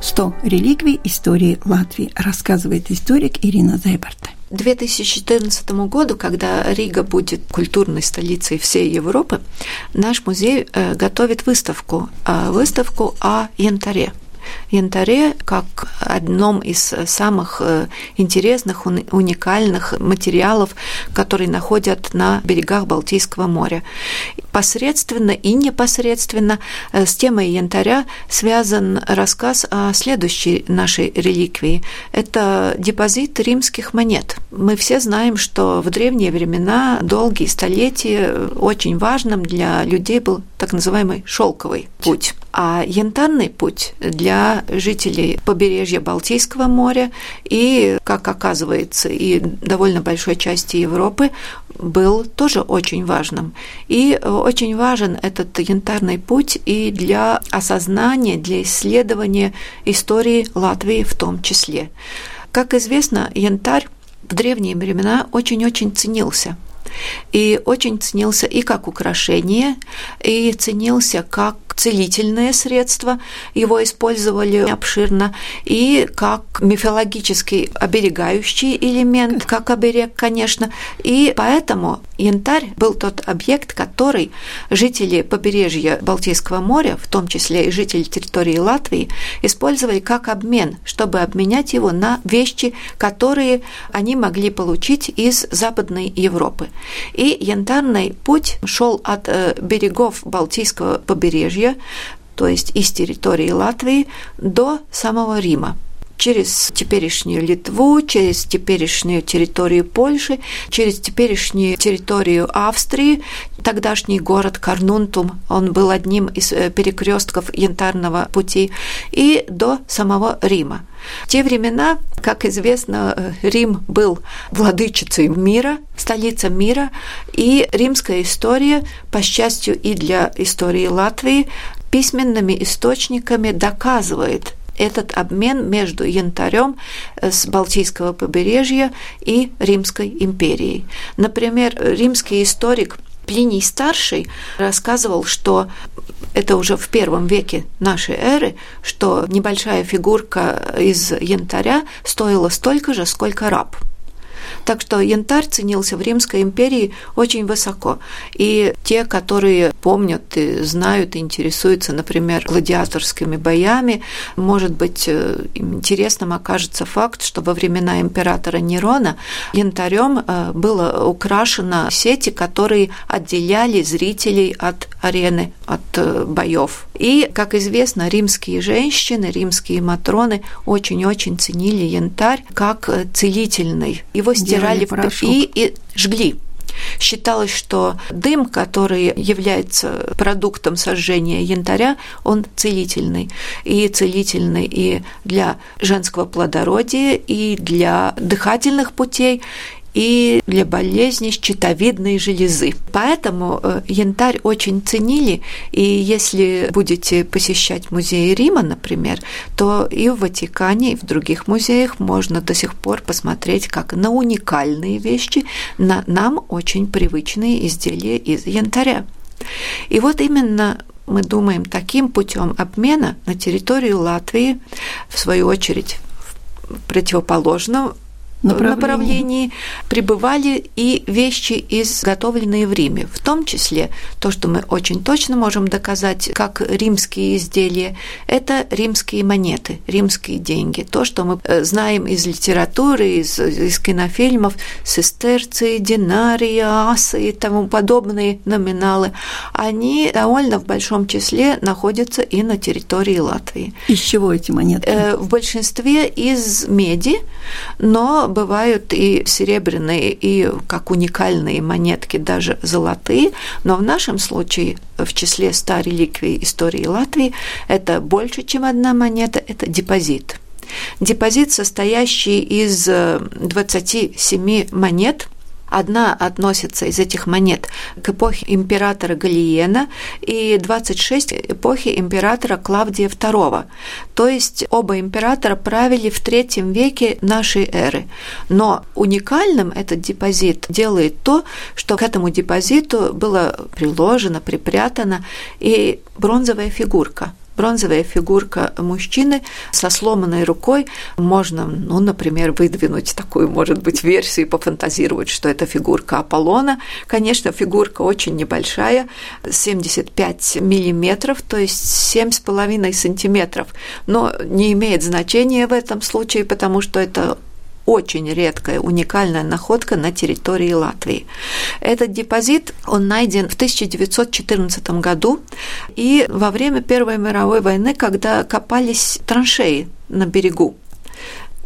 100 реликвий истории Латвии, рассказывает историк Ирина Зайберта. 2014 году, когда Рига будет культурной столицей всей Европы, наш музей э, готовит выставку, э, выставку о янтаре янтаре как одном из самых э, интересных, уникальных материалов, которые находят на берегах Балтийского моря. Посредственно и непосредственно э, с темой янтаря связан рассказ о следующей нашей реликвии. Это депозит римских монет. Мы все знаем, что в древние времена, долгие столетия, очень важным для людей был так называемый шелковый путь. А янтарный путь для жителей побережья Балтийского моря и, как оказывается, и довольно большой части Европы был тоже очень важным. И очень важен этот янтарный путь и для осознания, для исследования истории Латвии в том числе. Как известно, янтарь в древние времена очень-очень ценился и очень ценился и как украшение, и ценился как целительное средство, его использовали обширно, и как мифологический оберегающий элемент, как оберег, конечно. И поэтому янтарь был тот объект, который жители побережья Балтийского моря, в том числе и жители территории Латвии, использовали как обмен, чтобы обменять его на вещи, которые они могли получить из Западной Европы. И янтарный путь шел от э, берегов Балтийского побережья, то есть из территории Латвии до самого Рима через теперешнюю Литву, через теперешнюю территорию Польши, через теперешнюю территорию Австрии. Тогдашний город Карнунтум, он был одним из э, перекрестков янтарного пути, и до самого Рима. В те времена, как известно, э, Рим был владычицей мира, столица мира, и римская история, по счастью и для истории Латвии, письменными источниками доказывает этот обмен между янтарем э, с Балтийского побережья и Римской империей. Например, римский историк Плиний Старший рассказывал, что это уже в первом веке нашей эры, что небольшая фигурка из янтаря стоила столько же, сколько раб – так что янтарь ценился в Римской империи очень высоко. И те, которые помнят и знают, и интересуются, например, гладиаторскими боями, может быть, э, интересным окажется факт, что во времена императора Нерона янтарем э, было украшено сети, которые отделяли зрителей от арены, от э, боев. И, как известно, римские женщины, римские матроны очень-очень ценили янтарь как целительный. Его стирали в и, и жгли. Считалось, что дым, который является продуктом сожжения янтаря, он целительный. И целительный и для женского плодородия, и для дыхательных путей, и для болезни щитовидной железы. Поэтому э, янтарь очень ценили, и если будете посещать музеи Рима, например, то и в Ватикане, и в других музеях можно до сих пор посмотреть как на уникальные вещи, на нам очень привычные изделия из янтаря. И вот именно мы думаем таким путем обмена на территорию Латвии, в свою очередь, в противоположном направлении. направлении прибывали и вещи, изготовленные в Риме, в том числе то, что мы очень точно можем доказать, как римские изделия, это римские монеты, римские деньги. То, что мы э, знаем из литературы, из, из кинофильмов, сестерции, динарии, асы и тому подобные номиналы, они довольно в большом числе находятся и на территории Латвии. Из чего эти монеты? Э, в большинстве из меди, но бывают и серебряные, и как уникальные монетки, даже золотые, но в нашем случае в числе 100 реликвий истории Латвии это больше, чем одна монета, это депозит. Депозит, состоящий из 27 монет – Одна относится из этих монет к эпохе императора Галиена и 26 эпохи императора Клавдия II. То есть оба императора правили в третьем веке нашей эры. Но уникальным этот депозит делает то, что к этому депозиту было приложено, припрятано и бронзовая фигурка – бронзовая фигурка мужчины со сломанной рукой. Можно, ну, например, выдвинуть такую, может быть, версию и пофантазировать, что это фигурка Аполлона. Конечно, фигурка очень небольшая, 75 миллиметров, то есть 7,5 сантиметров, но не имеет значения в этом случае, потому что это очень редкая, уникальная находка на территории Латвии. Этот депозит, он найден в 1914 году, и во время Первой мировой войны, когда копались траншеи на берегу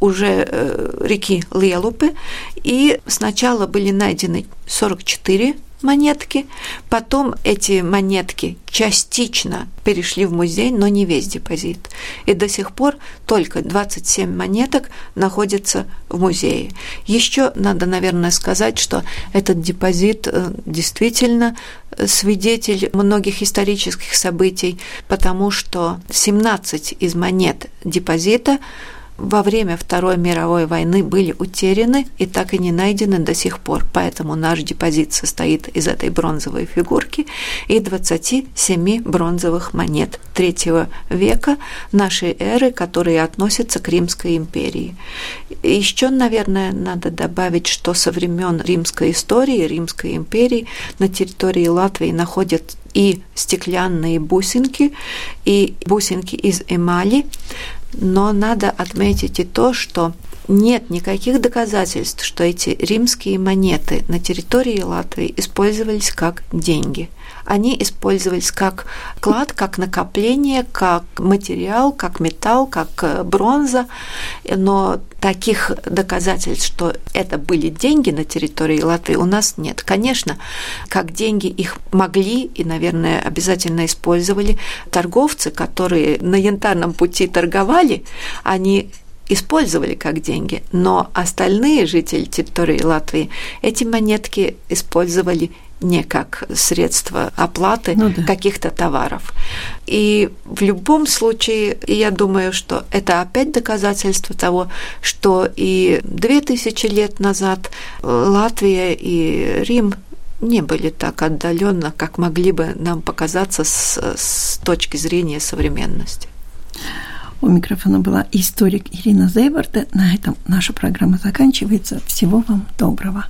уже э, реки Лелупы, и сначала были найдены 44 монетки. Потом эти монетки частично перешли в музей, но не весь депозит. И до сих пор только 27 монеток находятся в музее. Еще надо, наверное, сказать, что этот депозит э, действительно свидетель многих исторических событий, потому что 17 из монет депозита во время Второй мировой войны были утеряны и так и не найдены до сих пор. Поэтому наш депозит состоит из этой бронзовой фигурки и 27 бронзовых монет третьего века нашей эры, которые относятся к Римской империи. Еще, наверное, надо добавить, что со времен римской истории, Римской империи на территории Латвии находят и стеклянные бусинки, и бусинки из эмали, но надо отметить и то, что нет никаких доказательств, что эти римские монеты на территории Латвии использовались как деньги. Они использовались как клад, как накопление, как материал, как металл, как э, бронза, но таких доказательств, что это были деньги на территории Латвии, у нас нет. Конечно, как деньги их могли и, наверное, обязательно использовали торговцы, которые на янтарном пути торговали, они использовали как деньги, но остальные жители территории Латвии эти монетки использовали не как средство оплаты ну, да. каких-то товаров. И в любом случае, я думаю, что это опять доказательство того, что и две тысячи лет назад Латвия и Рим не были так отдаленно, как могли бы нам показаться с, с точки зрения современности. У микрофона была историк Ирина Зейварда. На этом наша программа заканчивается. Всего вам доброго.